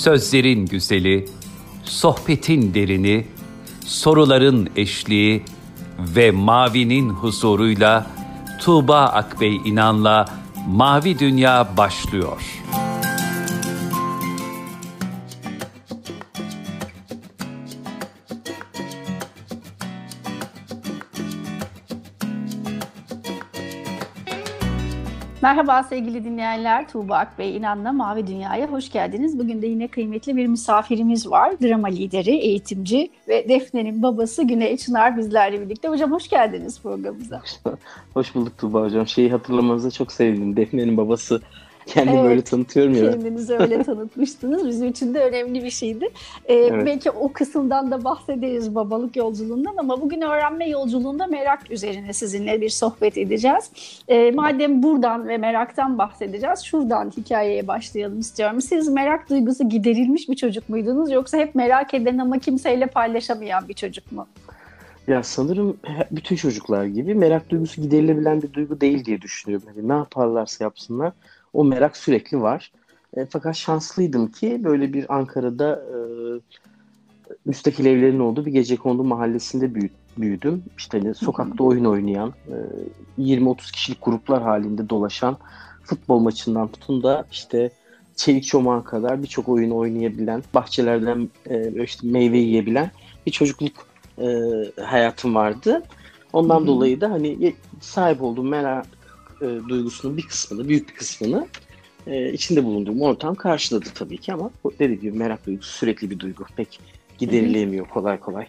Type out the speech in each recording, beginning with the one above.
Sözlerin güzeli, sohbetin derini, soruların eşliği ve mavinin huzuruyla Tuğba Akbey İnan'la Mavi Dünya başlıyor. Merhaba sevgili dinleyenler. Tuğba Akbey İnan'la Mavi Dünya'ya hoş geldiniz. Bugün de yine kıymetli bir misafirimiz var. Drama lideri, eğitimci ve Defne'nin babası Güney Çınar bizlerle birlikte. Hocam hoş geldiniz programımıza. hoş bulduk Tuğba Hocam. Şeyi hatırlamanıza çok sevindim. Defne'nin babası Kendimi evet, böyle tanıtıyorum ya. Kendinizi öyle tanıtmıştınız. Bizim için de önemli bir şeydi. Ee, evet. Belki o kısımdan da bahsederiz babalık yolculuğundan ama bugün öğrenme yolculuğunda merak üzerine sizinle bir sohbet edeceğiz. Ee, madem buradan ve meraktan bahsedeceğiz, şuradan hikayeye başlayalım istiyorum. Siz merak duygusu giderilmiş bir çocuk muydunuz yoksa hep merak eden ama kimseyle paylaşamayan bir çocuk mu? Ya sanırım bütün çocuklar gibi merak duygusu giderilebilen bir duygu değil diye düşünüyorum. Yani ne yaparlarsa yapsınlar o merak sürekli var. E, fakat şanslıydım ki böyle bir Ankara'da e, müstakil evlerin olduğu bir gece kondu mahallesinde büyü, büyüdüm. İşte hani sokakta oyun oynayan, e, 20-30 kişilik gruplar halinde dolaşan, futbol maçından tutun da işte çelik çomağa kadar birçok oyun oynayabilen, bahçelerden e, işte meyve yiyebilen bir çocukluk e, hayatım vardı. Ondan Hı-hı. dolayı da hani sahip olduğum merak e, duygusunun bir kısmını, büyük bir kısmını e, içinde bulunduğum ortam karşıladı tabii ki ama dediğim gibi merak duygusu sürekli bir duygu. Pek giderilemiyor kolay kolay.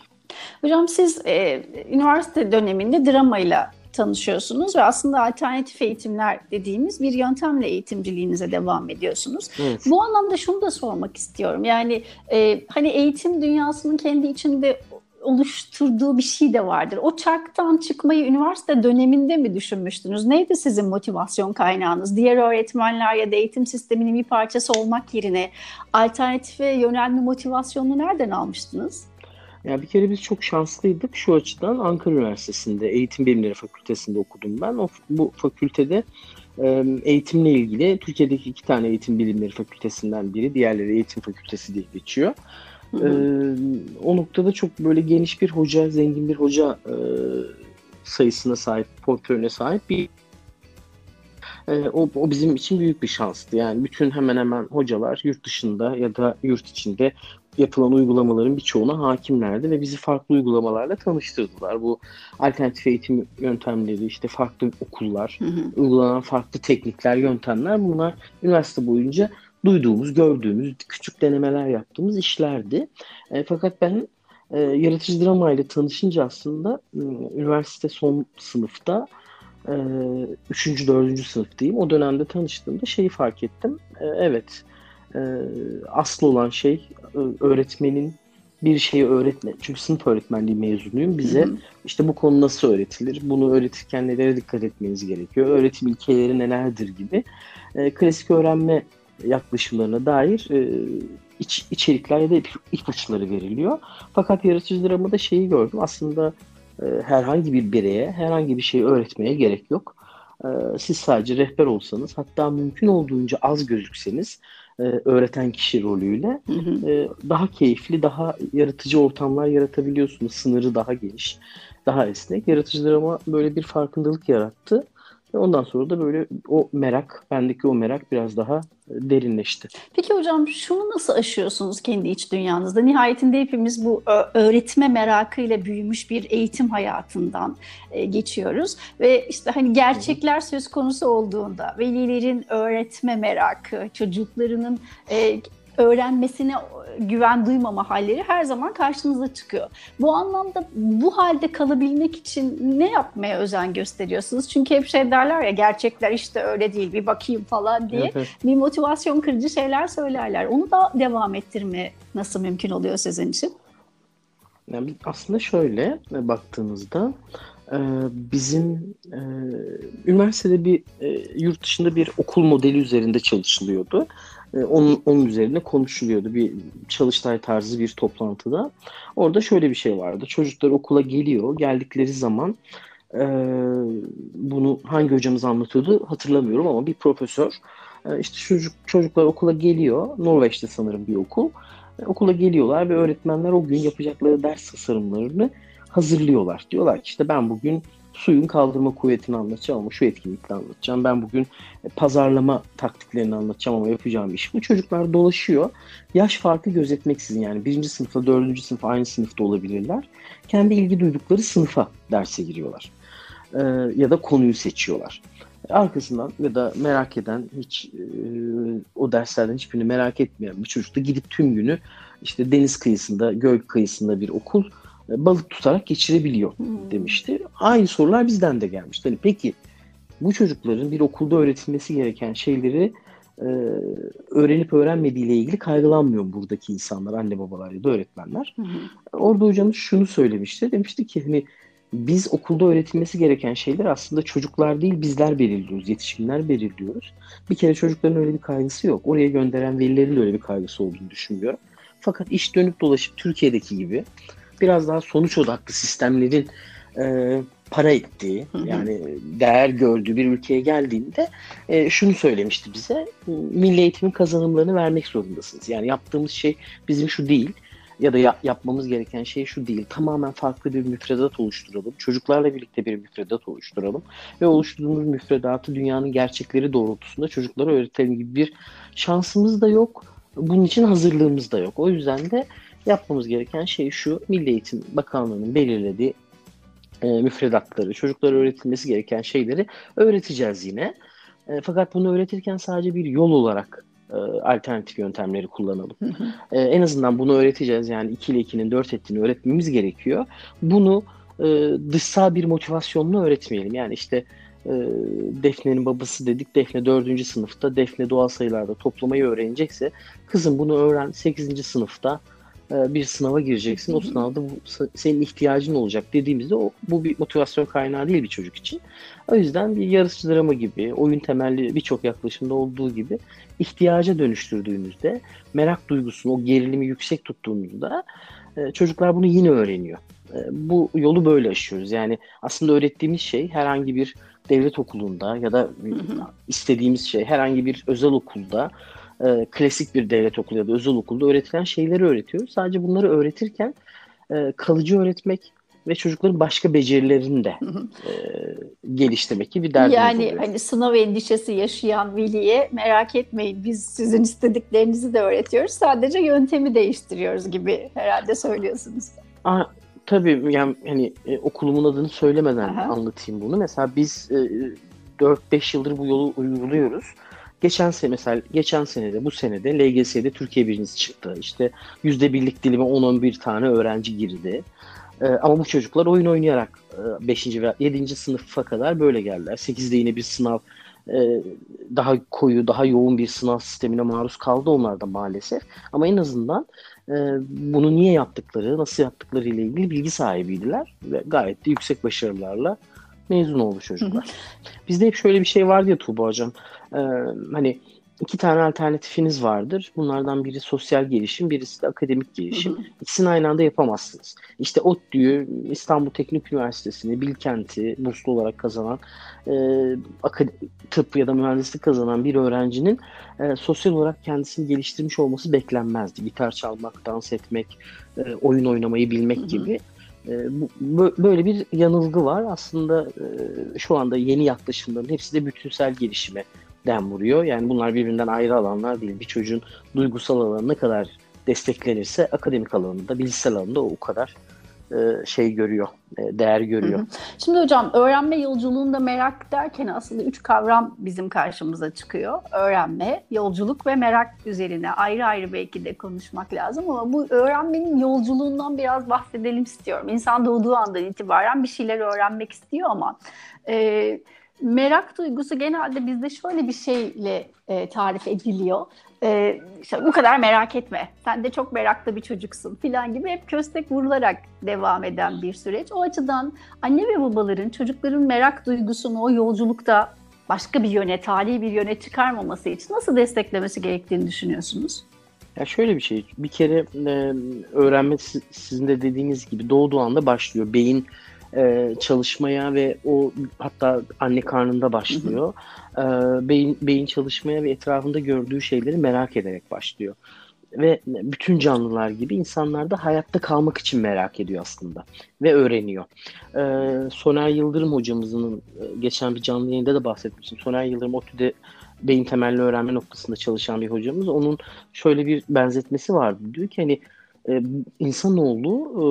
Hocam siz e, üniversite döneminde dramayla tanışıyorsunuz ve aslında alternatif eğitimler dediğimiz bir yöntemle eğitimciliğinize devam ediyorsunuz. Evet. Bu anlamda şunu da sormak istiyorum. Yani e, hani eğitim dünyasının kendi içinde oluşturduğu bir şey de vardır. O çarktan çıkmayı üniversite döneminde mi düşünmüştünüz? Neydi sizin motivasyon kaynağınız? Diğer öğretmenler ya da eğitim sisteminin bir parçası olmak yerine alternatife yönelme motivasyonunu nereden almıştınız? Ya bir kere biz çok şanslıydık şu açıdan Ankara Üniversitesi'nde Eğitim Bilimleri Fakültesi'nde okudum ben. O, bu fakültede eğitimle ilgili Türkiye'deki iki tane eğitim bilimleri fakültesinden biri, diğerleri eğitim fakültesi diye geçiyor. Ee, o noktada çok böyle geniş bir hoca, zengin bir hoca e, sayısına sahip, portföyüne sahip bir e, o, o bizim için büyük bir şanstı. Yani bütün hemen hemen hocalar yurt dışında ya da yurt içinde yapılan uygulamaların birçoğuna hakimlerdi ve bizi farklı uygulamalarla tanıştırdılar. Bu alternatif eğitim yöntemleri, işte farklı okullar, hı hı. uygulanan farklı teknikler, yöntemler bunlar üniversite boyunca duyduğumuz, gördüğümüz, küçük denemeler yaptığımız işlerdi. E, fakat ben e, yaratıcı drama ile tanışınca aslında e, üniversite son sınıfta e, 3. 4. sınıftayım. O dönemde tanıştığımda şeyi fark ettim. E, evet, e, asıl olan şey e, öğretmenin bir şeyi öğretme. Çünkü sınıf öğretmenliği mezunuyum. Bize hı hı. işte bu konu nasıl öğretilir? Bunu öğretirken nelere dikkat etmeniz gerekiyor? Öğretim ilkeleri nelerdir gibi. E, klasik öğrenme yaklaşımlarına dair e, iç, içerikler ya da ipuçları veriliyor. Fakat yaratıcı dramada şeyi gördüm. Aslında e, herhangi bir bireye herhangi bir şey öğretmeye gerek yok. E, siz sadece rehber olsanız hatta mümkün olduğunca az gözükseniz e, öğreten kişi rolüyle hı hı. E, daha keyifli, daha yaratıcı ortamlar yaratabiliyorsunuz. Sınırı daha geniş, daha esnek. Yaratıcı drama böyle bir farkındalık yarattı. Ondan sonra da böyle o merak, bendeki o merak biraz daha e, derinleşti. Peki hocam şunu nasıl aşıyorsunuz kendi iç dünyanızda? Nihayetinde hepimiz bu öğretme merakıyla büyümüş bir eğitim hayatından e, geçiyoruz. Ve işte hani gerçekler söz konusu olduğunda velilerin öğretme merakı, çocuklarının e, öğrenmesine güven duymama halleri her zaman karşınıza çıkıyor. Bu anlamda bu halde kalabilmek için ne yapmaya özen gösteriyorsunuz? Çünkü hep şey derler ya gerçekler işte öyle değil bir bakayım falan diye evet. bir motivasyon kırıcı şeyler söylerler. Onu da devam ettirme nasıl mümkün oluyor sizin için? Yani aslında şöyle baktığınızda e, bizim e, üniversitede bir e, yurt dışında bir okul modeli üzerinde çalışılıyordu. E, onun, onun üzerine konuşuluyordu bir çalıştay tarzı bir toplantıda. Orada şöyle bir şey vardı. Çocuklar okula geliyor. Geldikleri zaman e, bunu hangi hocamız anlatıyordu hatırlamıyorum ama bir profesör E, işte çocuk çocuklar okula geliyor. Norveç'te sanırım bir okul. E, okula geliyorlar ve öğretmenler o gün yapacakları ders tasarımlarını hazırlıyorlar. Diyorlar ki işte ben bugün suyun kaldırma kuvvetini anlatacağım ama şu etkinlikle anlatacağım. Ben bugün e, pazarlama taktiklerini anlatacağım ama yapacağım iş bu. Çocuklar dolaşıyor. Yaş farkı gözetmeksizin yani birinci sınıfta, dördüncü sınıf aynı sınıfta olabilirler. Kendi ilgi duydukları sınıfa derse giriyorlar. Ee, ya da konuyu seçiyorlar. Arkasından ya da merak eden hiç e, o derslerden hiçbirini merak etmeyen bir çocuk da gidip tüm günü işte deniz kıyısında, göl kıyısında bir okul balık tutarak geçirebiliyor hmm. demişti. Aynı sorular bizden de gelmişti. Hani peki bu çocukların bir okulda öğretilmesi gereken şeyleri e, öğrenip öğrenmediğiyle ilgili kaygılanmıyor buradaki insanlar, anne babalar ya da öğretmenler. Hı Orada hocamız şunu söylemişti. Demişti ki hani biz okulda öğretilmesi gereken şeyler aslında çocuklar değil bizler belirliyoruz, yetişkinler belirliyoruz. Bir kere çocukların öyle bir kaygısı yok. Oraya gönderen velilerin öyle bir kaygısı olduğunu düşünmüyorum. Fakat iş dönüp dolaşıp Türkiye'deki gibi biraz daha sonuç odaklı sistemlerin e, para ettiği yani değer gördüğü bir ülkeye geldiğinde e, şunu söylemişti bize milli eğitimin kazanımlarını vermek zorundasınız. Yani yaptığımız şey bizim şu değil ya da ya, yapmamız gereken şey şu değil. Tamamen farklı bir müfredat oluşturalım. Çocuklarla birlikte bir müfredat oluşturalım. Ve oluşturduğumuz müfredatı dünyanın gerçekleri doğrultusunda çocuklara öğretelim gibi bir şansımız da yok. Bunun için hazırlığımız da yok. O yüzden de yapmamız gereken şey şu. Milli Eğitim Bakanlığı'nın belirlediği e, müfredatları, çocuklara öğretilmesi gereken şeyleri öğreteceğiz yine. E, fakat bunu öğretirken sadece bir yol olarak e, alternatif yöntemleri kullanalım. e, en azından bunu öğreteceğiz. Yani 2 ile 2'nin 4 ettiğini öğretmemiz gerekiyor. Bunu e, dışsal bir motivasyonla öğretmeyelim. Yani işte e, Defne'nin babası dedik. Defne 4. sınıfta. Defne doğal sayılarda toplamayı öğrenecekse kızım bunu öğren 8. sınıfta bir sınava gireceksin. O sınavda bu, senin ihtiyacın olacak dediğimizde o, bu bir motivasyon kaynağı değil bir çocuk için. O yüzden bir yarışçı drama gibi, oyun temelli birçok yaklaşımda olduğu gibi ihtiyaca dönüştürdüğümüzde, merak duygusunu, o gerilimi yüksek tuttuğumuzda e, çocuklar bunu yine öğreniyor. E, bu yolu böyle aşıyoruz. Yani aslında öğrettiğimiz şey herhangi bir devlet okulunda ya da istediğimiz şey herhangi bir özel okulda e, klasik bir devlet okulu ya da özel okulda öğretilen şeyleri öğretiyoruz. Sadece bunları öğretirken e, kalıcı öğretmek ve çocukların başka becerilerini de e, geliştirmek gibi bir derdimiz Yani oluyor. hani sınav endişesi yaşayan veliye merak etmeyin biz sizin istediklerinizi de öğretiyoruz. Sadece yöntemi değiştiriyoruz gibi herhalde söylüyorsunuz. Aa, tabii yani hani e, okulumun adını söylemeden Aha. anlatayım bunu. Mesela biz e, 4-5 yıldır bu yolu uyguluyoruz. Geçen sene mesela geçen senede bu senede LGS'de Türkiye birincisi çıktı. İşte yüzde birlik dilime 10-11 tane öğrenci girdi. Ee, ama bu çocuklar oyun oynayarak 5. E, ve 7. sınıfa kadar böyle geldiler. 8'de yine bir sınav e, daha koyu, daha yoğun bir sınav sistemine maruz kaldı onlar da maalesef. Ama en azından e, bunu niye yaptıkları, nasıl yaptıkları ile ilgili bilgi sahibiydiler ve gayet de yüksek başarılarla mezun oldu çocuklar. Bizde hep şöyle bir şey vardı ya Tuğba Hocam. Ee, hani iki tane alternatifiniz vardır. Bunlardan biri sosyal gelişim, birisi de akademik gelişim. Hı İkisini aynı anda yapamazsınız. İşte ODTÜ'yü, İstanbul Teknik Üniversitesi'ni, Bilkent'i burslu olarak kazanan, e, tıp ya da mühendislik kazanan bir öğrencinin e, sosyal olarak kendisini geliştirmiş olması beklenmezdi. Gitar çalmak, dans etmek, e, oyun oynamayı bilmek hı hı. gibi. E, bu, böyle bir yanılgı var. Aslında e, şu anda yeni yaklaşımların hepsi de bütünsel gelişime den vuruyor. Yani bunlar birbirinden ayrı alanlar değil. Bir çocuğun duygusal alanı ne kadar desteklenirse akademik alanında, bilgisayar alanında o kadar e, şey görüyor, e, değer görüyor. Hı hı. Şimdi hocam öğrenme yolculuğunda merak derken aslında üç kavram bizim karşımıza çıkıyor. Öğrenme, yolculuk ve merak üzerine ayrı ayrı belki de konuşmak lazım ama bu öğrenmenin yolculuğundan biraz bahsedelim istiyorum. İnsan doğduğu andan itibaren bir şeyler öğrenmek istiyor ama e, merak duygusu genelde bizde şöyle bir şeyle e, tarif ediliyor. E, işte bu kadar merak etme, sen de çok meraklı bir çocuksun filan gibi hep köstek vurularak devam eden bir süreç. O açıdan anne ve babaların çocukların merak duygusunu o yolculukta başka bir yöne, tali bir yöne çıkarmaması için nasıl desteklemesi gerektiğini düşünüyorsunuz? Ya şöyle bir şey, bir kere e, öğrenme sizin de dediğiniz gibi doğduğu anda başlıyor. Beyin e, çalışmaya ve o hatta anne karnında başlıyor. E, beyin, beyin çalışmaya ve etrafında gördüğü şeyleri merak ederek başlıyor. Ve bütün canlılar gibi insanlar da hayatta kalmak için merak ediyor aslında ve öğreniyor. E, Soner Yıldırım hocamızın e, geçen bir canlı yayında da bahsetmiştim. Soner Yıldırım ODTÜ'de beyin temelli öğrenme noktasında çalışan bir hocamız. Onun şöyle bir benzetmesi vardı. Diyor ki hani e, insanoğlu e,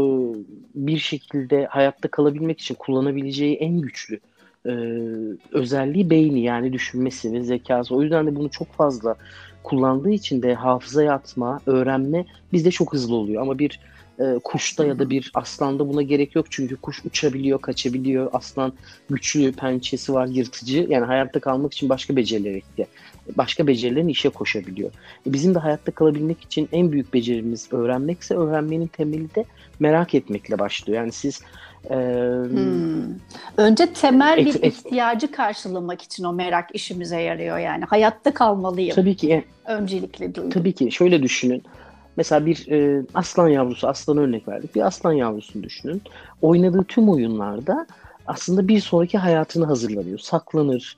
bir şekilde hayatta kalabilmek için kullanabileceği en güçlü e, özelliği beyni yani düşünmesi ve zekası. O yüzden de bunu çok fazla kullandığı için de hafızaya atma, öğrenme bizde çok hızlı oluyor. Ama bir e, kuşta ya da bir aslanda buna gerek yok. Çünkü kuş uçabiliyor, kaçabiliyor. Aslan güçlü pençesi var, yırtıcı. Yani hayatta kalmak için başka becerilere ihtiyaç. Başka becerilerin işe koşabiliyor. E, bizim de hayatta kalabilmek için en büyük becerimiz öğrenmekse öğrenmenin temeli de merak etmekle başlıyor. Yani siz e, hmm. Önce temel et, bir et, ihtiyacı karşılamak için o merak işimize yarıyor yani. Hayatta kalmalıyım. Tabii ki. Öncelikle duygu. Tabii ki. Şöyle düşünün. Mesela bir e, aslan yavrusu, aslan örnek verdik. Bir aslan yavrusunu düşünün. Oynadığı tüm oyunlarda aslında bir sonraki hayatını hazırlanıyor. Saklanır,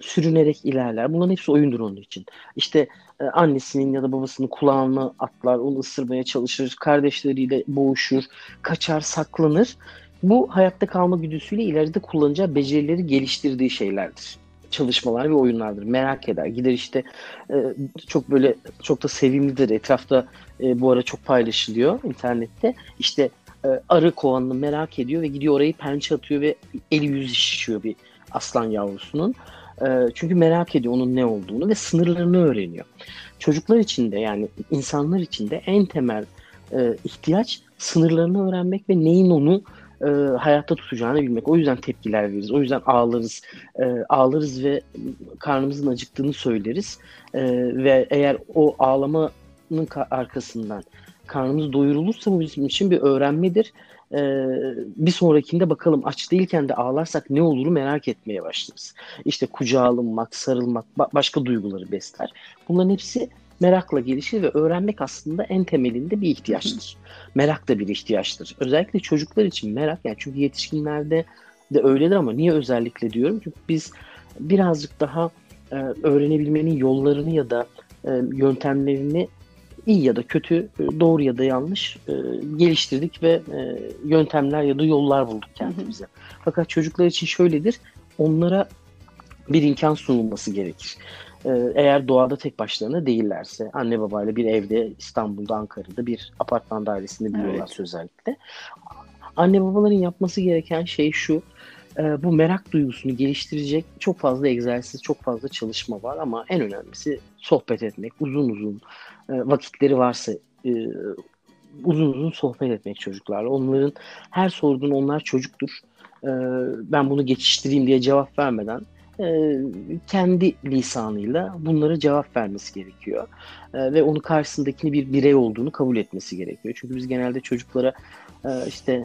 sürünerek ilerler. Bunların hepsi oyundur onun için. İşte e, annesinin ya da babasının kulağını atlar, onu ısırmaya çalışır, kardeşleriyle boğuşur, kaçar, saklanır. Bu hayatta kalma güdüsüyle ileride kullanacağı becerileri geliştirdiği şeylerdir çalışmalar ve oyunlardır. Merak eder. Gider işte e, çok böyle çok da sevimlidir. Etrafta e, bu ara çok paylaşılıyor internette. İşte e, arı kovanını merak ediyor ve gidiyor orayı pençe atıyor ve eli yüzü şişiyor bir aslan yavrusunun. E, çünkü merak ediyor onun ne olduğunu ve sınırlarını öğreniyor. Çocuklar için de yani insanlar için de en temel e, ihtiyaç sınırlarını öğrenmek ve neyin onu e, hayatta tutacağını bilmek. O yüzden tepkiler veririz. O yüzden ağlarız. E, ağlarız ve karnımızın acıktığını söyleriz. E, ve eğer o ağlamanın arkasından karnımız doyurulursa bu bizim için bir öğrenmedir. Ee, bir sonrakinde bakalım aç değilken de ağlarsak ne oluru merak etmeye başlarız. İşte kucağa alınmak, sarılmak, ba- başka duyguları besler. Bunların hepsi merakla gelişir ve öğrenmek aslında en temelinde bir ihtiyaçtır. Merak da bir ihtiyaçtır. Özellikle çocuklar için merak yani çünkü yetişkinlerde de öyledir ama niye özellikle diyorum? Çünkü biz birazcık daha e, öğrenebilmenin yollarını ya da e, yöntemlerini iyi ya da kötü, e, doğru ya da yanlış e, geliştirdik ve e, yöntemler ya da yollar bulduk kendimize. Fakat çocuklar için şöyledir, onlara bir imkan sunulması gerekir. Eğer doğada tek başlarına değillerse anne babayla bir evde İstanbul'da Ankara'da bir apartman dairesinde büyüyorlar evet. özellikle. Anne babaların yapması gereken şey şu e, bu merak duygusunu geliştirecek çok fazla egzersiz, çok fazla çalışma var ama en önemlisi sohbet etmek, uzun uzun vakitleri varsa e, uzun uzun sohbet etmek çocuklarla. Onların her sorduğun onlar çocuktur. Ben bunu geçiştireyim diye cevap vermeden e, kendi lisanıyla bunlara cevap vermesi gerekiyor. E, ve onu karşısındakini bir birey olduğunu kabul etmesi gerekiyor. Çünkü biz genelde çocuklara e, işte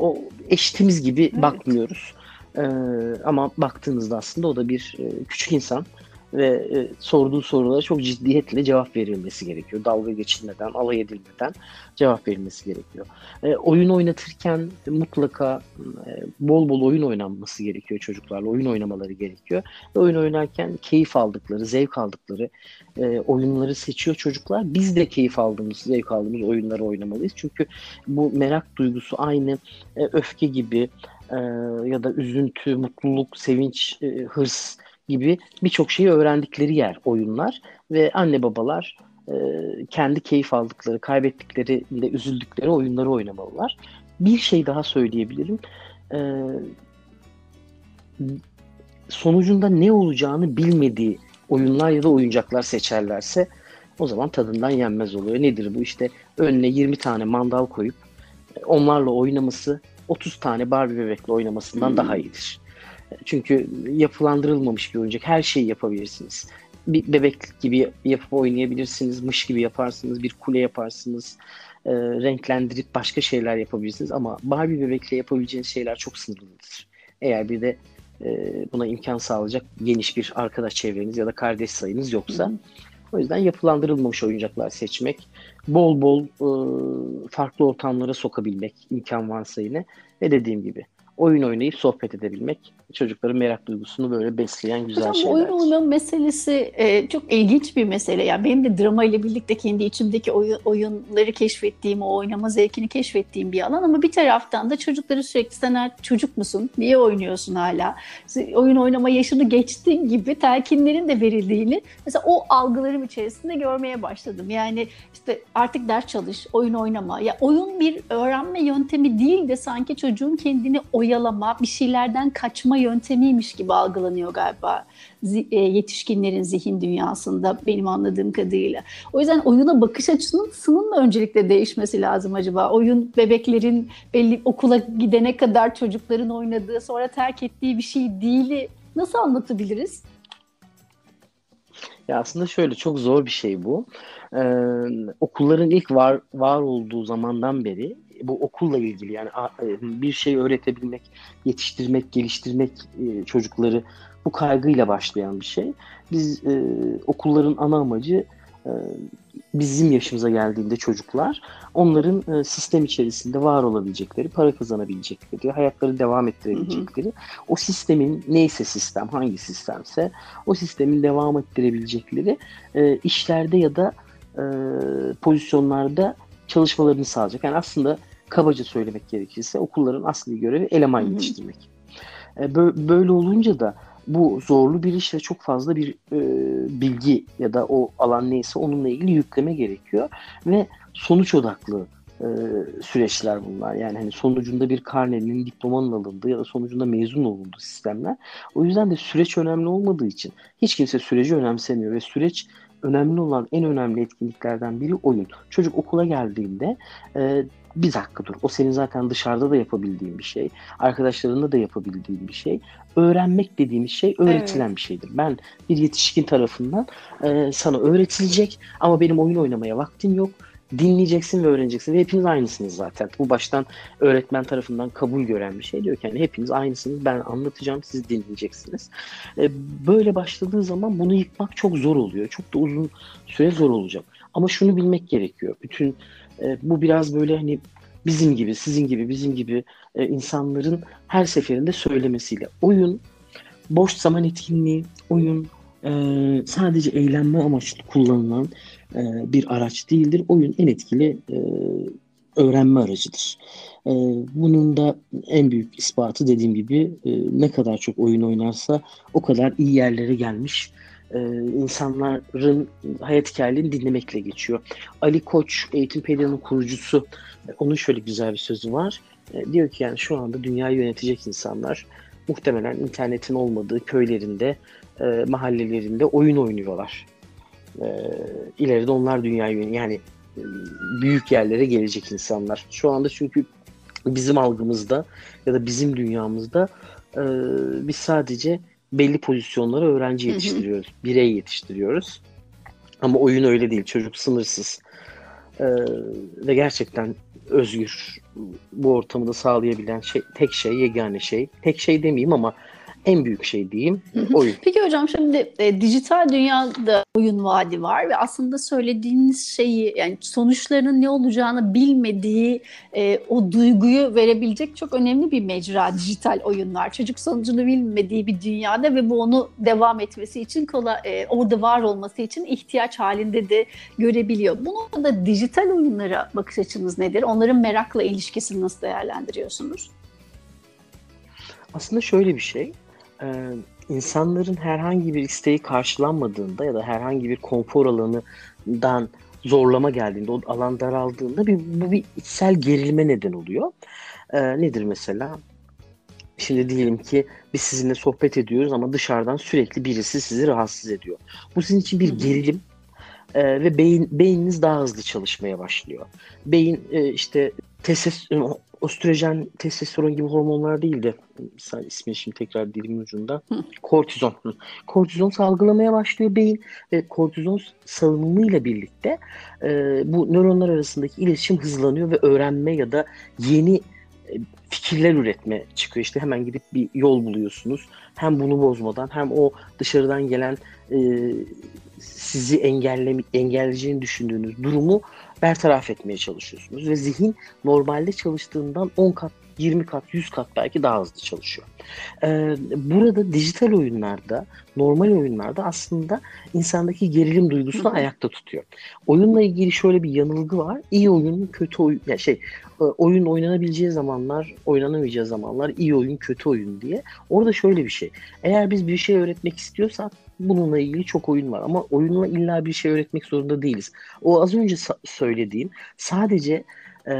o eşitimiz gibi evet. bakmıyoruz. E, ama baktığınızda aslında o da bir e, küçük insan ve e, sorduğu sorulara çok ciddiyetle cevap verilmesi gerekiyor. Dalga geçilmeden, alay edilmeden cevap verilmesi gerekiyor. E, oyun oynatırken mutlaka e, bol bol oyun oynanması gerekiyor çocuklarla. Oyun oynamaları gerekiyor. Ve oyun oynarken keyif aldıkları, zevk aldıkları e, oyunları seçiyor çocuklar. Biz de keyif aldığımız, zevk aldığımız oyunları oynamalıyız. Çünkü bu merak duygusu aynı e, öfke gibi e, ya da üzüntü, mutluluk, sevinç, e, hırs gibi birçok şeyi öğrendikleri yer oyunlar ve anne babalar e, kendi keyif aldıkları, kaybettikleri de üzüldükleri oyunları oynamalılar. Bir şey daha söyleyebilirim. E, sonucunda ne olacağını bilmediği oyunlar ya da oyuncaklar seçerlerse o zaman tadından yenmez oluyor. Nedir bu? İşte önüne 20 tane mandal koyup e, onlarla oynaması 30 tane Barbie bebekle oynamasından hmm. daha iyidir. Çünkü yapılandırılmamış bir oyuncak. Her şeyi yapabilirsiniz. Bir bebek gibi yapıp oynayabilirsiniz. Mış gibi yaparsınız. Bir kule yaparsınız. E, renklendirip başka şeyler yapabilirsiniz. Ama Barbie bebekle yapabileceğiniz şeyler çok sınırlıdır. Eğer bir de e, buna imkan sağlayacak geniş bir arkadaş çevreniz ya da kardeş sayınız yoksa O yüzden yapılandırılmamış oyuncaklar seçmek, bol bol e, farklı ortamlara sokabilmek imkan varsa yine ve dediğim gibi oyun oynayıp sohbet edebilmek çocukların merak duygusunu böyle besleyen güzel Hocam, şeyler. Oyun oynama meselesi e, çok ilginç bir mesele. Yani benim de drama ile birlikte kendi içimdeki oyun, oyunları keşfettiğim, o oynama zevkini keşfettiğim bir alan ama bir taraftan da çocukları sürekli sen çocuk musun? Niye oynuyorsun hala? Oyun oynama yaşını geçtiğin gibi telkinlerin de verildiğini mesela o algılarım içerisinde görmeye başladım. Yani işte artık ders çalış, oyun oynama. Ya oyun bir öğrenme yöntemi değil de sanki çocuğun kendini oyalama, bir şeylerden kaçma yöntemiymiş gibi algılanıyor galiba e, yetişkinlerin zihin dünyasında benim anladığım kadarıyla. O yüzden oyuna bakış açısının mı öncelikle değişmesi lazım acaba? Oyun bebeklerin belli okula gidene kadar çocukların oynadığı sonra terk ettiği bir şey değil. Nasıl anlatabiliriz? Ya aslında şöyle çok zor bir şey bu. Ee, okulların ilk var var olduğu zamandan beri bu okulla ilgili yani e, bir şey öğretebilmek, yetiştirmek, geliştirmek e, çocukları bu kaygıyla başlayan bir şey. Biz e, okulların ana amacı e, bizim yaşımıza geldiğinde çocuklar onların e, sistem içerisinde var olabilecekleri, para kazanabilecekleri, hayatları devam ettirebilecekleri, hı hı. o sistemin neyse sistem, hangi sistemse o sistemin devam ettirebilecekleri e, işlerde ya da e, pozisyonlarda çalışmalarını sağlayacak. Yani aslında kabaca söylemek gerekirse okulların asli görevi eleman yetiştirmek. E, böyle olunca da bu zorlu bir iş ve çok fazla bir e, bilgi ya da o alan neyse onunla ilgili yükleme gerekiyor ve sonuç odaklı e, süreçler bunlar. Yani hani sonucunda bir karnenin, diplomanın alındığı ya da sonucunda mezun olunduğu sistemler. O yüzden de süreç önemli olmadığı için hiç kimse süreci önemsemiyor ve süreç önemli olan en önemli etkinliklerden biri oyun. Çocuk okula geldiğinde e, bir dakika dur. O senin zaten dışarıda da yapabildiğin bir şey. Arkadaşlarınla da yapabildiğin bir şey. Öğrenmek dediğimiz şey öğretilen evet. bir şeydir. Ben bir yetişkin tarafından e, sana öğretilecek ama benim oyun oynamaya vaktim yok. Dinleyeceksin ve öğreneceksin. Ve hepiniz aynısınız zaten. Bu baştan öğretmen tarafından kabul gören bir şey. Diyor ki yani hepiniz aynısınız. Ben anlatacağım, siz dinleyeceksiniz. E, böyle başladığı zaman bunu yıkmak çok zor oluyor. Çok da uzun süre zor olacak. Ama şunu bilmek gerekiyor. Bütün e, bu biraz böyle hani bizim gibi, sizin gibi, bizim gibi e, insanların her seferinde söylemesiyle. Oyun, boş zaman etkinliği, oyun e, sadece eğlenme amaçlı kullanılan e, bir araç değildir. Oyun en etkili e, öğrenme aracıdır. E, bunun da en büyük ispatı dediğim gibi e, ne kadar çok oyun oynarsa o kadar iyi yerlere gelmiş e, insanların hayat hikayelerini dinlemekle geçiyor. Ali Koç, Eğitimpedia'nın kurucusu, e, onun şöyle güzel bir sözü var. E, diyor ki yani şu anda dünyayı yönetecek insanlar muhtemelen internetin olmadığı köylerinde, e, mahallelerinde oyun oynuyorlar. E, ileride onlar dünyayı yönetecek. Yani e, büyük yerlere gelecek insanlar. Şu anda çünkü bizim algımızda ya da bizim dünyamızda e, biz sadece belli pozisyonlara öğrenci yetiştiriyoruz. Hı hı. Birey yetiştiriyoruz. Ama oyun öyle değil. Çocuk sınırsız. Ee, ve gerçekten özgür. Bu ortamı da sağlayabilen şey, tek şey, yegane şey. Tek şey demeyeyim ama en büyük şey diyeyim oyun. Peki hocam şimdi e, dijital dünyada oyun vaadi var ve aslında söylediğiniz şeyi yani sonuçlarının ne olacağını bilmediği e, o duyguyu verebilecek çok önemli bir mecra dijital oyunlar. Çocuk sonucunu bilmediği bir dünyada ve bu onu devam etmesi için kolay, e, orada var olması için ihtiyaç halinde de görebiliyor. Bu da dijital oyunlara bakış açınız nedir? Onların merakla ilişkisini nasıl değerlendiriyorsunuz? Aslında şöyle bir şey e, insanların herhangi bir isteği karşılanmadığında ya da herhangi bir konfor alanından zorlama geldiğinde, o alan daraldığında bir, bu bir içsel gerilme neden oluyor. E, nedir mesela? Şimdi diyelim ki biz sizinle sohbet ediyoruz ama dışarıdan sürekli birisi sizi rahatsız ediyor. Bu sizin için bir gerilim e, ve beyin beyniniz daha hızlı çalışmaya başlıyor. Beyin e, işte teses östrojen, testosteron gibi hormonlar değil de mesela ismi şimdi tekrar dilimin ucunda. Hı. Kortizon. Kortizon salgılamaya başlıyor beyin ve kortizon salınımıyla birlikte e, bu nöronlar arasındaki iletişim hızlanıyor ve öğrenme ya da yeni fikirler üretme çıkıyor. İşte hemen gidip bir yol buluyorsunuz. Hem bunu bozmadan hem o dışarıdan gelen e, sizi engelleme, engelleyeceğini düşündüğünüz durumu bertaraf etmeye çalışıyorsunuz. Ve zihin normalde çalıştığından 10 kat 20 kat, 100 kat belki daha hızlı çalışıyor. Ee, burada dijital oyunlarda, normal oyunlarda aslında insandaki gerilim duygusunu ayakta tutuyor. Oyunla ilgili şöyle bir yanılgı var. İyi oyun, kötü oyun, ya şey e, oyun oynanabileceği zamanlar, oynanamayacağı zamanlar iyi oyun, kötü oyun diye. Orada şöyle bir şey. Eğer biz bir şey öğretmek istiyorsak bununla ilgili çok oyun var ama oyunla illa bir şey öğretmek zorunda değiliz. O az önce söylediğim sadece e,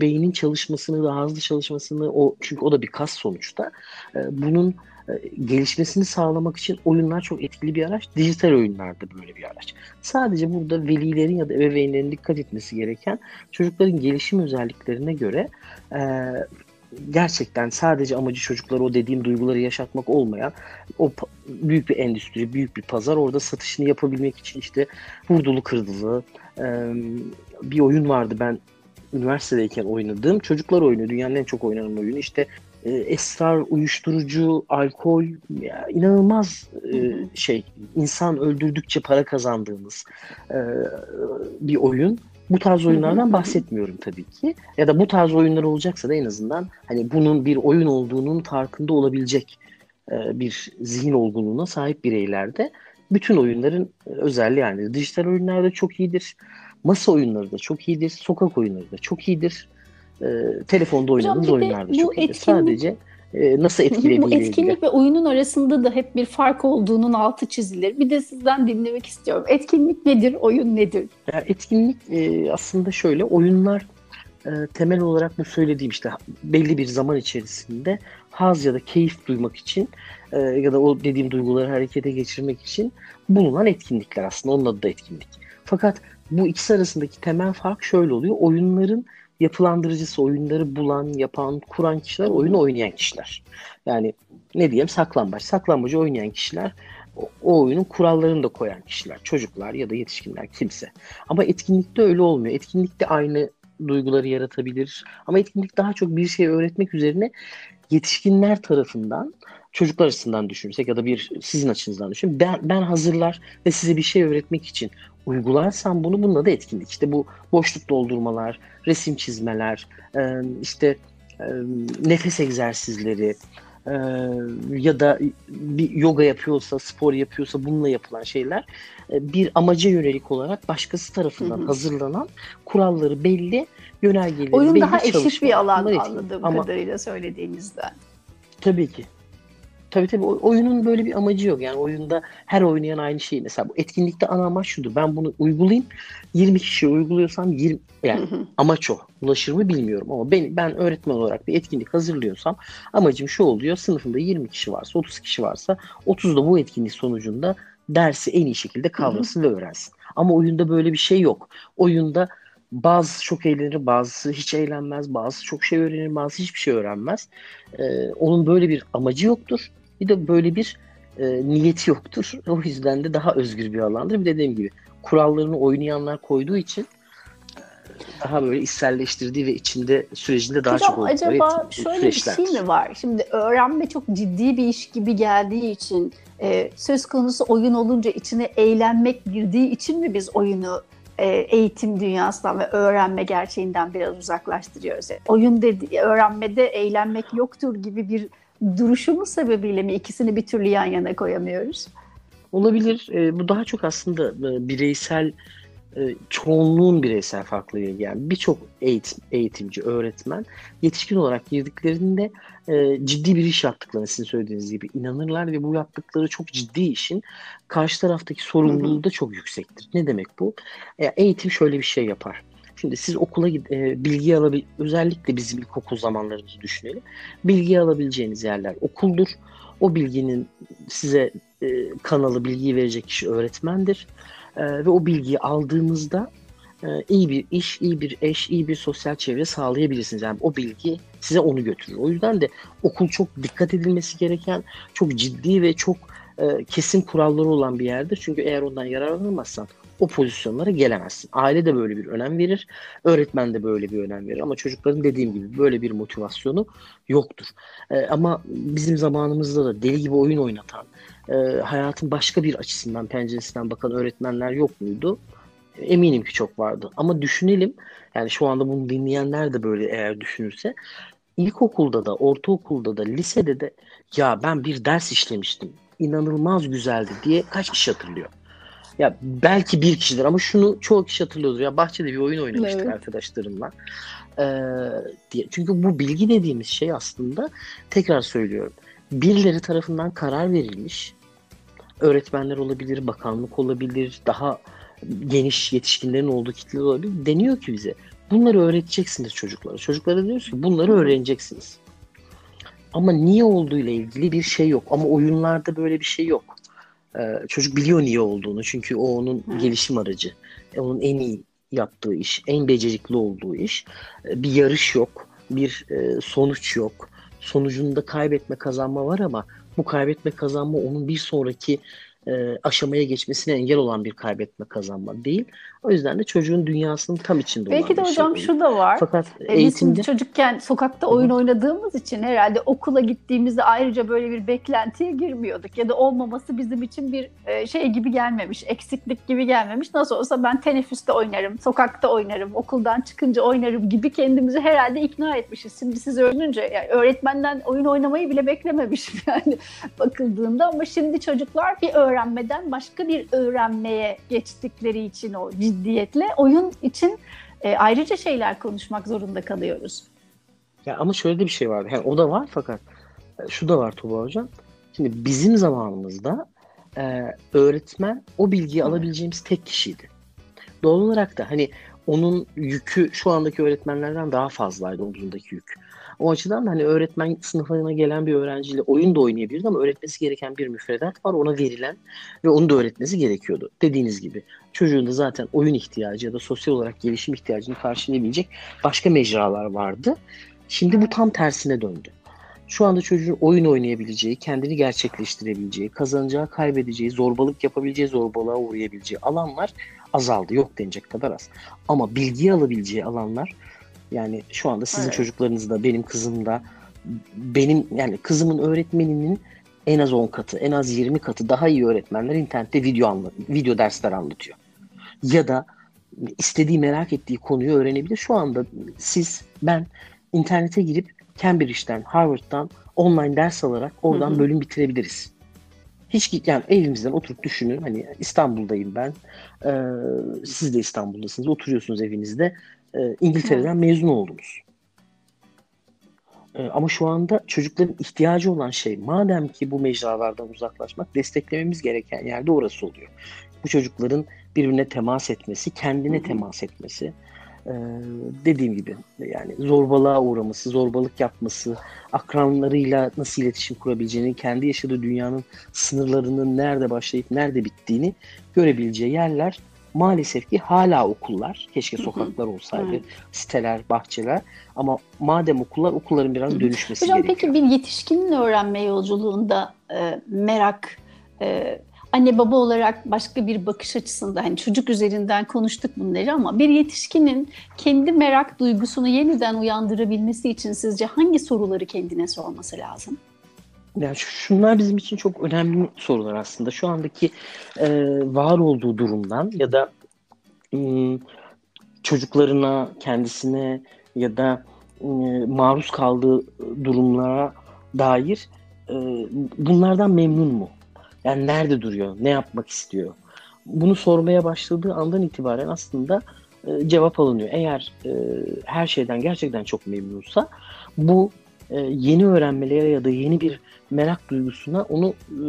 beynin çalışmasını daha hızlı çalışmasını o çünkü o da bir kas sonuçta e, bunun e, gelişmesini sağlamak için oyunlar çok etkili bir araç. Dijital oyunlar da böyle bir araç. Sadece burada velilerin ya da ebeveynlerin dikkat etmesi gereken çocukların gelişim özelliklerine göre e, gerçekten sadece amacı çocuklara o dediğim duyguları yaşatmak olmayan o büyük bir endüstri, büyük bir pazar orada satışını yapabilmek için işte vurdulu kırdılı e, bir oyun vardı ben üniversitedeyken oynadığım çocuklar oyunu dünyanın en çok oynanan oyunu işte e, esrar, uyuşturucu, alkol ya, inanılmaz e, şey insan öldürdükçe para kazandığımız e, bir oyun. Bu tarz oyunlardan bahsetmiyorum tabii ki. Ya da bu tarz oyunlar olacaksa da en azından hani bunun bir oyun olduğunun farkında olabilecek e, bir zihin olgunluğuna sahip bireylerde bütün oyunların özelliği yani dijital oyunlarda çok iyidir. Masa oyunları da çok iyidir. Sokak oyunları da çok iyidir. E, telefonda oynadığınız oyunlar da çok iyidir. Sadece e, nasıl etkilediğiyle Bu etkinlik ilgili. ve oyunun arasında da hep bir fark olduğunun altı çizilir. Bir de sizden dinlemek istiyorum. Etkinlik nedir, oyun nedir? Ya etkinlik e, aslında şöyle, oyunlar e, temel olarak bu söylediğim işte belli bir zaman içerisinde haz ya da keyif duymak için e, ya da o dediğim duyguları harekete geçirmek için bulunan etkinlikler aslında. Onun adı da etkinlik. Fakat bu ikisi arasındaki temel fark şöyle oluyor. Oyunların yapılandırıcısı, oyunları bulan, yapan, kuran kişiler, oyunu oynayan kişiler. Yani ne diyelim saklambaç. Saklambacı oynayan kişiler o oyunun kurallarını da koyan kişiler. Çocuklar ya da yetişkinler kimse. Ama etkinlikte öyle olmuyor. Etkinlikte aynı duyguları yaratabilir. Ama etkinlik daha çok bir şey öğretmek üzerine yetişkinler tarafından çocuklar açısından düşünürsek ya da bir sizin açınızdan düşünün. Ben, ben hazırlar ve size bir şey öğretmek için uygularsam bunu bununla da etkinlik. İşte bu boşluk doldurmalar, resim çizmeler, işte nefes egzersizleri ya da bir yoga yapıyorsa, spor yapıyorsa bununla yapılan şeyler bir amaca yönelik olarak başkası tarafından hazırlanan kuralları belli, yönergeleri Oyun belli daha eşit bir alan anladığım Ama, kadarıyla söylediğinizden. Tabii ki. Tabii tabii oyunun böyle bir amacı yok. Yani oyunda her oynayan aynı şey. Mesela bu etkinlikte ana amaç şudur. Ben bunu uygulayayım. 20 kişi uyguluyorsam 20 yani amaç o. Ulaşır mı bilmiyorum ama ben ben öğretmen olarak bir etkinlik hazırlıyorsam amacım şu oluyor. Sınıfımda 20 kişi varsa, 30 kişi varsa 30 da bu etkinlik sonucunda dersi en iyi şekilde kavrasın ve öğrensin. Ama oyunda böyle bir şey yok. Oyunda bazı çok eğlenir, bazısı hiç eğlenmez, bazısı çok şey öğrenir, bazısı hiçbir şey öğrenmez. Ee, onun böyle bir amacı yoktur. Bir de böyle bir e, niyeti yoktur. O yüzden de daha özgür bir alandır. Bir de dediğim gibi kurallarını oynayanlar koyduğu için e, daha böyle içselleştirdiği ve içinde sürecinde daha Hocam, çok oldukları acaba şöyle bir şey mi var? Şimdi öğrenme çok ciddi bir iş gibi geldiği için e, söz konusu oyun olunca içine eğlenmek girdiği için mi biz oyunu eğitim dünyasından ve öğrenme gerçeğinden biraz uzaklaştırıyoruz. Oyun dedi, öğrenmede eğlenmek yoktur gibi bir duruşumuz sebebiyle mi ikisini bir türlü yan yana koyamıyoruz? Olabilir. E, bu daha çok aslında e, bireysel e, çoğunluğun bireysel farklılığı yani birçok eğitim, eğitimci, öğretmen yetişkin olarak girdiklerinde e, ciddi bir iş yaptıklarını sizin söylediğiniz gibi inanırlar ve bu yaptıkları çok ciddi işin karşı taraftaki sorumluluğu da çok yüksektir. Ne demek bu? E, eğitim şöyle bir şey yapar. Şimdi siz okula e, bilgi alabil özellikle bizim ilkokul zamanlarımızı düşünelim. Bilgi alabileceğiniz yerler okuldur. O bilginin size e, kanalı bilgiyi verecek kişi öğretmendir. E, ve o bilgiyi aldığınızda e, iyi bir iş, iyi bir eş, iyi bir sosyal çevre sağlayabilirsiniz. Yani o bilgi size onu götürür. O yüzden de okul çok dikkat edilmesi gereken, çok ciddi ve çok e, kesin kuralları olan bir yerdir. Çünkü eğer ondan yararlanamazsan o pozisyonlara gelemezsin. Aile de böyle bir önem verir. Öğretmen de böyle bir önem verir. Ama çocukların dediğim gibi böyle bir motivasyonu yoktur. E, ama bizim zamanımızda da deli gibi oyun oynatan, e, hayatın başka bir açısından, penceresinden bakan öğretmenler yok muydu? Eminim ki çok vardı. Ama düşünelim, yani şu anda bunu dinleyenler de böyle eğer düşünürse, ilkokulda da, ortaokulda da, lisede de ya ben bir ders işlemiştim, inanılmaz güzeldi diye kaç kişi hatırlıyor? Ya belki bir kişidir ama şunu çoğu kişi hatırlıyordur. Ya bahçede bir oyun oynamıştık evet. arkadaşlarımla. Ee, diye. Çünkü bu bilgi dediğimiz şey aslında tekrar söylüyorum. Birileri tarafından karar verilmiş. Öğretmenler olabilir, bakanlık olabilir, daha geniş yetişkinlerin olduğu kitleler olabilir. Deniyor ki bize bunları öğreteceksiniz çocuklara. Çocuklara diyoruz ki bunları öğreneceksiniz. Ama niye olduğu ile ilgili bir şey yok. Ama oyunlarda böyle bir şey yok. Ee, çocuk biliyor niye olduğunu. Çünkü o onun Hı. gelişim aracı. E, onun en iyi yaptığı iş, en becerikli olduğu iş. E, bir yarış yok, bir e, sonuç yok. Sonucunda kaybetme kazanma var ama bu kaybetme kazanma onun bir sonraki e, aşamaya geçmesine engel olan bir kaybetme kazanma değil. O yüzden de çocuğun dünyasının tam içinde Belki olan de bir hocam şey şu da var. Fakat e, eğitimde... Biz çocukken sokakta oyun Hı. oynadığımız için herhalde okula gittiğimizde ayrıca böyle bir beklentiye girmiyorduk. Ya da olmaması bizim için bir e, şey gibi gelmemiş, eksiklik gibi gelmemiş. Nasıl olsa ben teneffüste oynarım, sokakta oynarım, okuldan çıkınca oynarım gibi kendimizi herhalde ikna etmişiz. Şimdi siz öğrenince yani öğretmenden oyun oynamayı bile beklememişim yani bakıldığında ama şimdi çocuklar bir öğrenmeden başka bir öğrenmeye geçtikleri için o ciddiyetle oyun için e, ayrıca şeyler konuşmak zorunda kalıyoruz. Ya ama şöyle de bir şey var. Yani o da var fakat e, şu da var Tuba Hocam. Şimdi bizim zamanımızda e, öğretmen o bilgiyi alabileceğimiz tek kişiydi. Doğal olarak da hani onun yükü şu andaki öğretmenlerden daha fazlaydı omzundaki yük. O açıdan da hani öğretmen sınıfına gelen bir öğrenciyle oyun da oynayabilirdi ama öğretmesi gereken bir müfredat var ona verilen ve onu da öğretmesi gerekiyordu. Dediğiniz gibi çocuğun da zaten oyun ihtiyacı ya da sosyal olarak gelişim ihtiyacını karşılayabilecek başka mecralar vardı. Şimdi bu tam tersine döndü. Şu anda çocuğun oyun oynayabileceği, kendini gerçekleştirebileceği, kazanacağı, kaybedeceği, zorbalık yapabileceği, zorbalığa uğrayabileceği alanlar azaldı. Yok denecek kadar az. Ama bilgi alabileceği alanlar yani şu anda sizin evet. çocuklarınız da benim kızım da benim yani kızımın öğretmeninin en az 10 katı, en az 20 katı daha iyi öğretmenler internette video anla, video dersler anlatıyor. Ya da istediği merak ettiği konuyu öğrenebilir. Şu anda siz, ben internete girip Cambridge'den, Harvard'dan online ders alarak oradan hı hı. bölüm bitirebiliriz. Hiç yani elimizden oturup düşünün. Hani İstanbul'dayım ben. Ee, siz de İstanbul'dasınız. Oturuyorsunuz evinizde e, İngiltere'den mezun oldunuz. E, ama şu anda çocukların ihtiyacı olan şey madem ki bu mecralardan uzaklaşmak desteklememiz gereken yerde orası oluyor. Bu çocukların birbirine temas etmesi, kendine Hı-hı. temas etmesi, ee, dediğim gibi yani zorbalığa uğraması, zorbalık yapması, akranlarıyla nasıl iletişim kurabileceğini, kendi yaşadığı dünyanın sınırlarının nerede başlayıp nerede bittiğini görebileceği yerler maalesef ki hala okullar. Keşke sokaklar olsaydı, evet. siteler, bahçeler. Ama madem okullar, okulların biraz dönüşmesi Hocam, gerekiyor. Peki bir yetişkinin öğrenme yolculuğunda e, merak, e, anne baba olarak başka bir bakış açısında hani çocuk üzerinden konuştuk bunları ama bir yetişkinin kendi merak duygusunu yeniden uyandırabilmesi için sizce hangi soruları kendine sorması lazım? Yani şunlar bizim için çok önemli sorular aslında. Şu andaki e, var olduğu durumdan ya da e, çocuklarına, kendisine ya da e, maruz kaldığı durumlara dair e, bunlardan memnun mu? Yani nerede duruyor? Ne yapmak istiyor? Bunu sormaya başladığı andan itibaren aslında e, cevap alınıyor. Eğer e, her şeyden gerçekten çok memnunsa bu e, yeni öğrenmelere ya da yeni bir merak duygusuna onu e,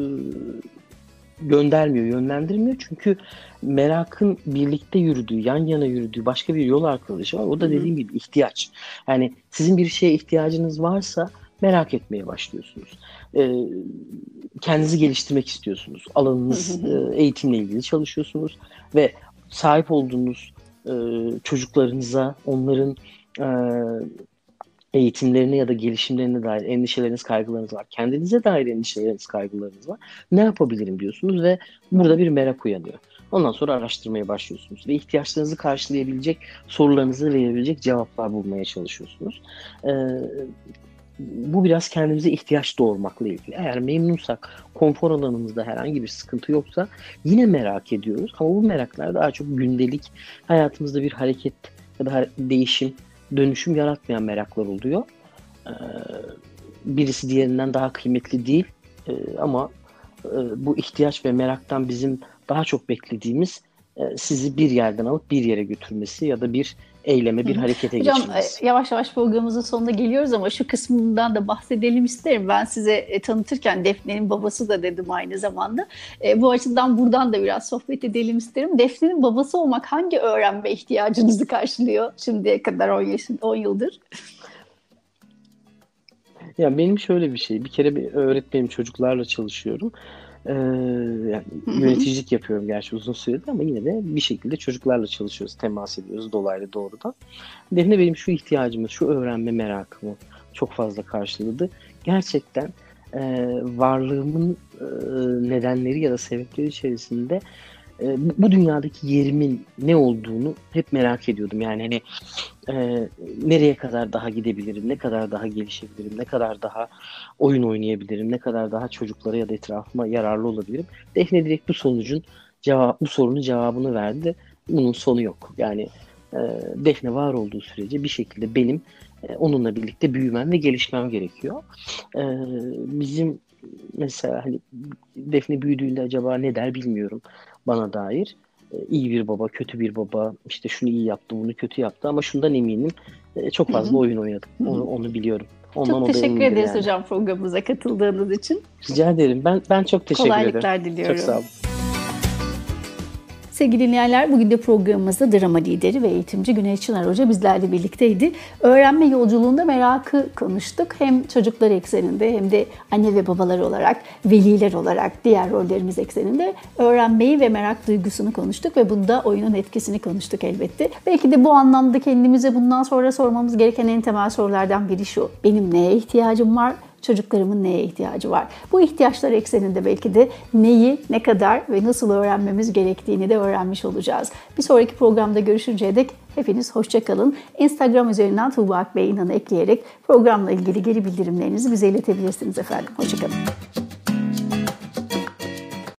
göndermiyor, yönlendirmiyor. Çünkü merakın birlikte yürüdüğü, yan yana yürüdüğü başka bir yol arkadaşı var. O da dediğim gibi ihtiyaç. Yani sizin bir şeye ihtiyacınız varsa merak etmeye başlıyorsunuz. E, kendinizi geliştirmek istiyorsunuz. Alanınız e, eğitimle ilgili çalışıyorsunuz ve sahip olduğunuz e, çocuklarınıza, onların e, eğitimlerine ya da gelişimlerine dair endişeleriniz, kaygılarınız var. Kendinize dair endişeleriniz, kaygılarınız var. Ne yapabilirim diyorsunuz ve burada bir merak uyanıyor. Ondan sonra araştırmaya başlıyorsunuz ve ihtiyaçlarınızı karşılayabilecek, sorularınızı verebilecek cevaplar bulmaya çalışıyorsunuz. Ee, bu biraz kendimize ihtiyaç doğurmakla ilgili. Eğer memnunsak, konfor alanımızda herhangi bir sıkıntı yoksa yine merak ediyoruz. Ama bu meraklar daha çok gündelik hayatımızda bir hareket ya da değişim, dönüşüm yaratmayan meraklar oluyor. Ee, birisi diğerinden daha kıymetli değil ee, ama e, bu ihtiyaç ve meraktan bizim daha çok beklediğimiz e, sizi bir yerden alıp bir yere götürmesi ya da bir eyleme, bir harekete Hocam, geçirmesi. Hocam yavaş yavaş programımızın sonuna geliyoruz ama şu kısmından da bahsedelim isterim. Ben size e, tanıtırken Defne'nin babası da dedim aynı zamanda. E, bu açıdan buradan da biraz sohbet edelim isterim. Defne'nin babası olmak hangi öğrenme ihtiyacınızı karşılıyor şimdiye kadar 10, yaşın, 10 yıldır? Ya benim şöyle bir şey. Bir kere bir öğretmenim çocuklarla çalışıyorum. Ee, yani yöneticilik yapıyorum gerçi uzun süredir ama yine de bir şekilde çocuklarla çalışıyoruz, temas ediyoruz dolaylı doğrudan. Defne benim şu ihtiyacımı, şu öğrenme merakımı çok fazla karşıladı. Gerçekten e, varlığımın e, nedenleri ya da sebepleri içerisinde e, bu dünyadaki yerimin ne olduğunu hep merak ediyordum. Yani hani e, nereye kadar daha gidebilirim, ne kadar daha gelişebilirim, ne kadar daha oyun oynayabilirim, ne kadar daha çocuklara ya da etrafıma yararlı olabilirim. Defne direkt bu sonucun cevap, bu sorunun cevabını verdi. Bunun sonu yok. Yani e, Defne var olduğu sürece bir şekilde benim e, onunla birlikte büyümem ve gelişmem gerekiyor. E, bizim mesela hani Defne büyüdüğünde acaba ne der bilmiyorum bana dair. E, iyi bir baba, kötü bir baba, işte şunu iyi yaptı, bunu kötü yaptı ama şundan eminim e, çok fazla oyun oynadık. Onu, onu biliyorum. Ondan çok teşekkür ederiz yani. hocam programımıza katıldığınız için. Rica ederim. Ben ben çok teşekkür Kolaylıklar ederim. Kolaylıklar diliyorum. Çok sağ olun. Sevgili dinleyenler bugün de programımızda drama lideri ve eğitimci Güney Çınar Hoca bizlerle birlikteydi. Öğrenme yolculuğunda merakı konuştuk. Hem çocuklar ekseninde hem de anne ve babalar olarak, veliler olarak diğer rollerimiz ekseninde öğrenmeyi ve merak duygusunu konuştuk ve bunda oyunun etkisini konuştuk elbette. Belki de bu anlamda kendimize bundan sonra sormamız gereken en temel sorulardan biri şu. Benim neye ihtiyacım var? Çocuklarımın neye ihtiyacı var? Bu ihtiyaçlar ekseninde belki de neyi, ne kadar ve nasıl öğrenmemiz gerektiğini de öğrenmiş olacağız. Bir sonraki programda görüşünceye dek hepiniz hoşçakalın. Instagram üzerinden Tuğba Akbey İnan'ı ekleyerek programla ilgili geri bildirimlerinizi bize iletebilirsiniz efendim. Hoşçakalın.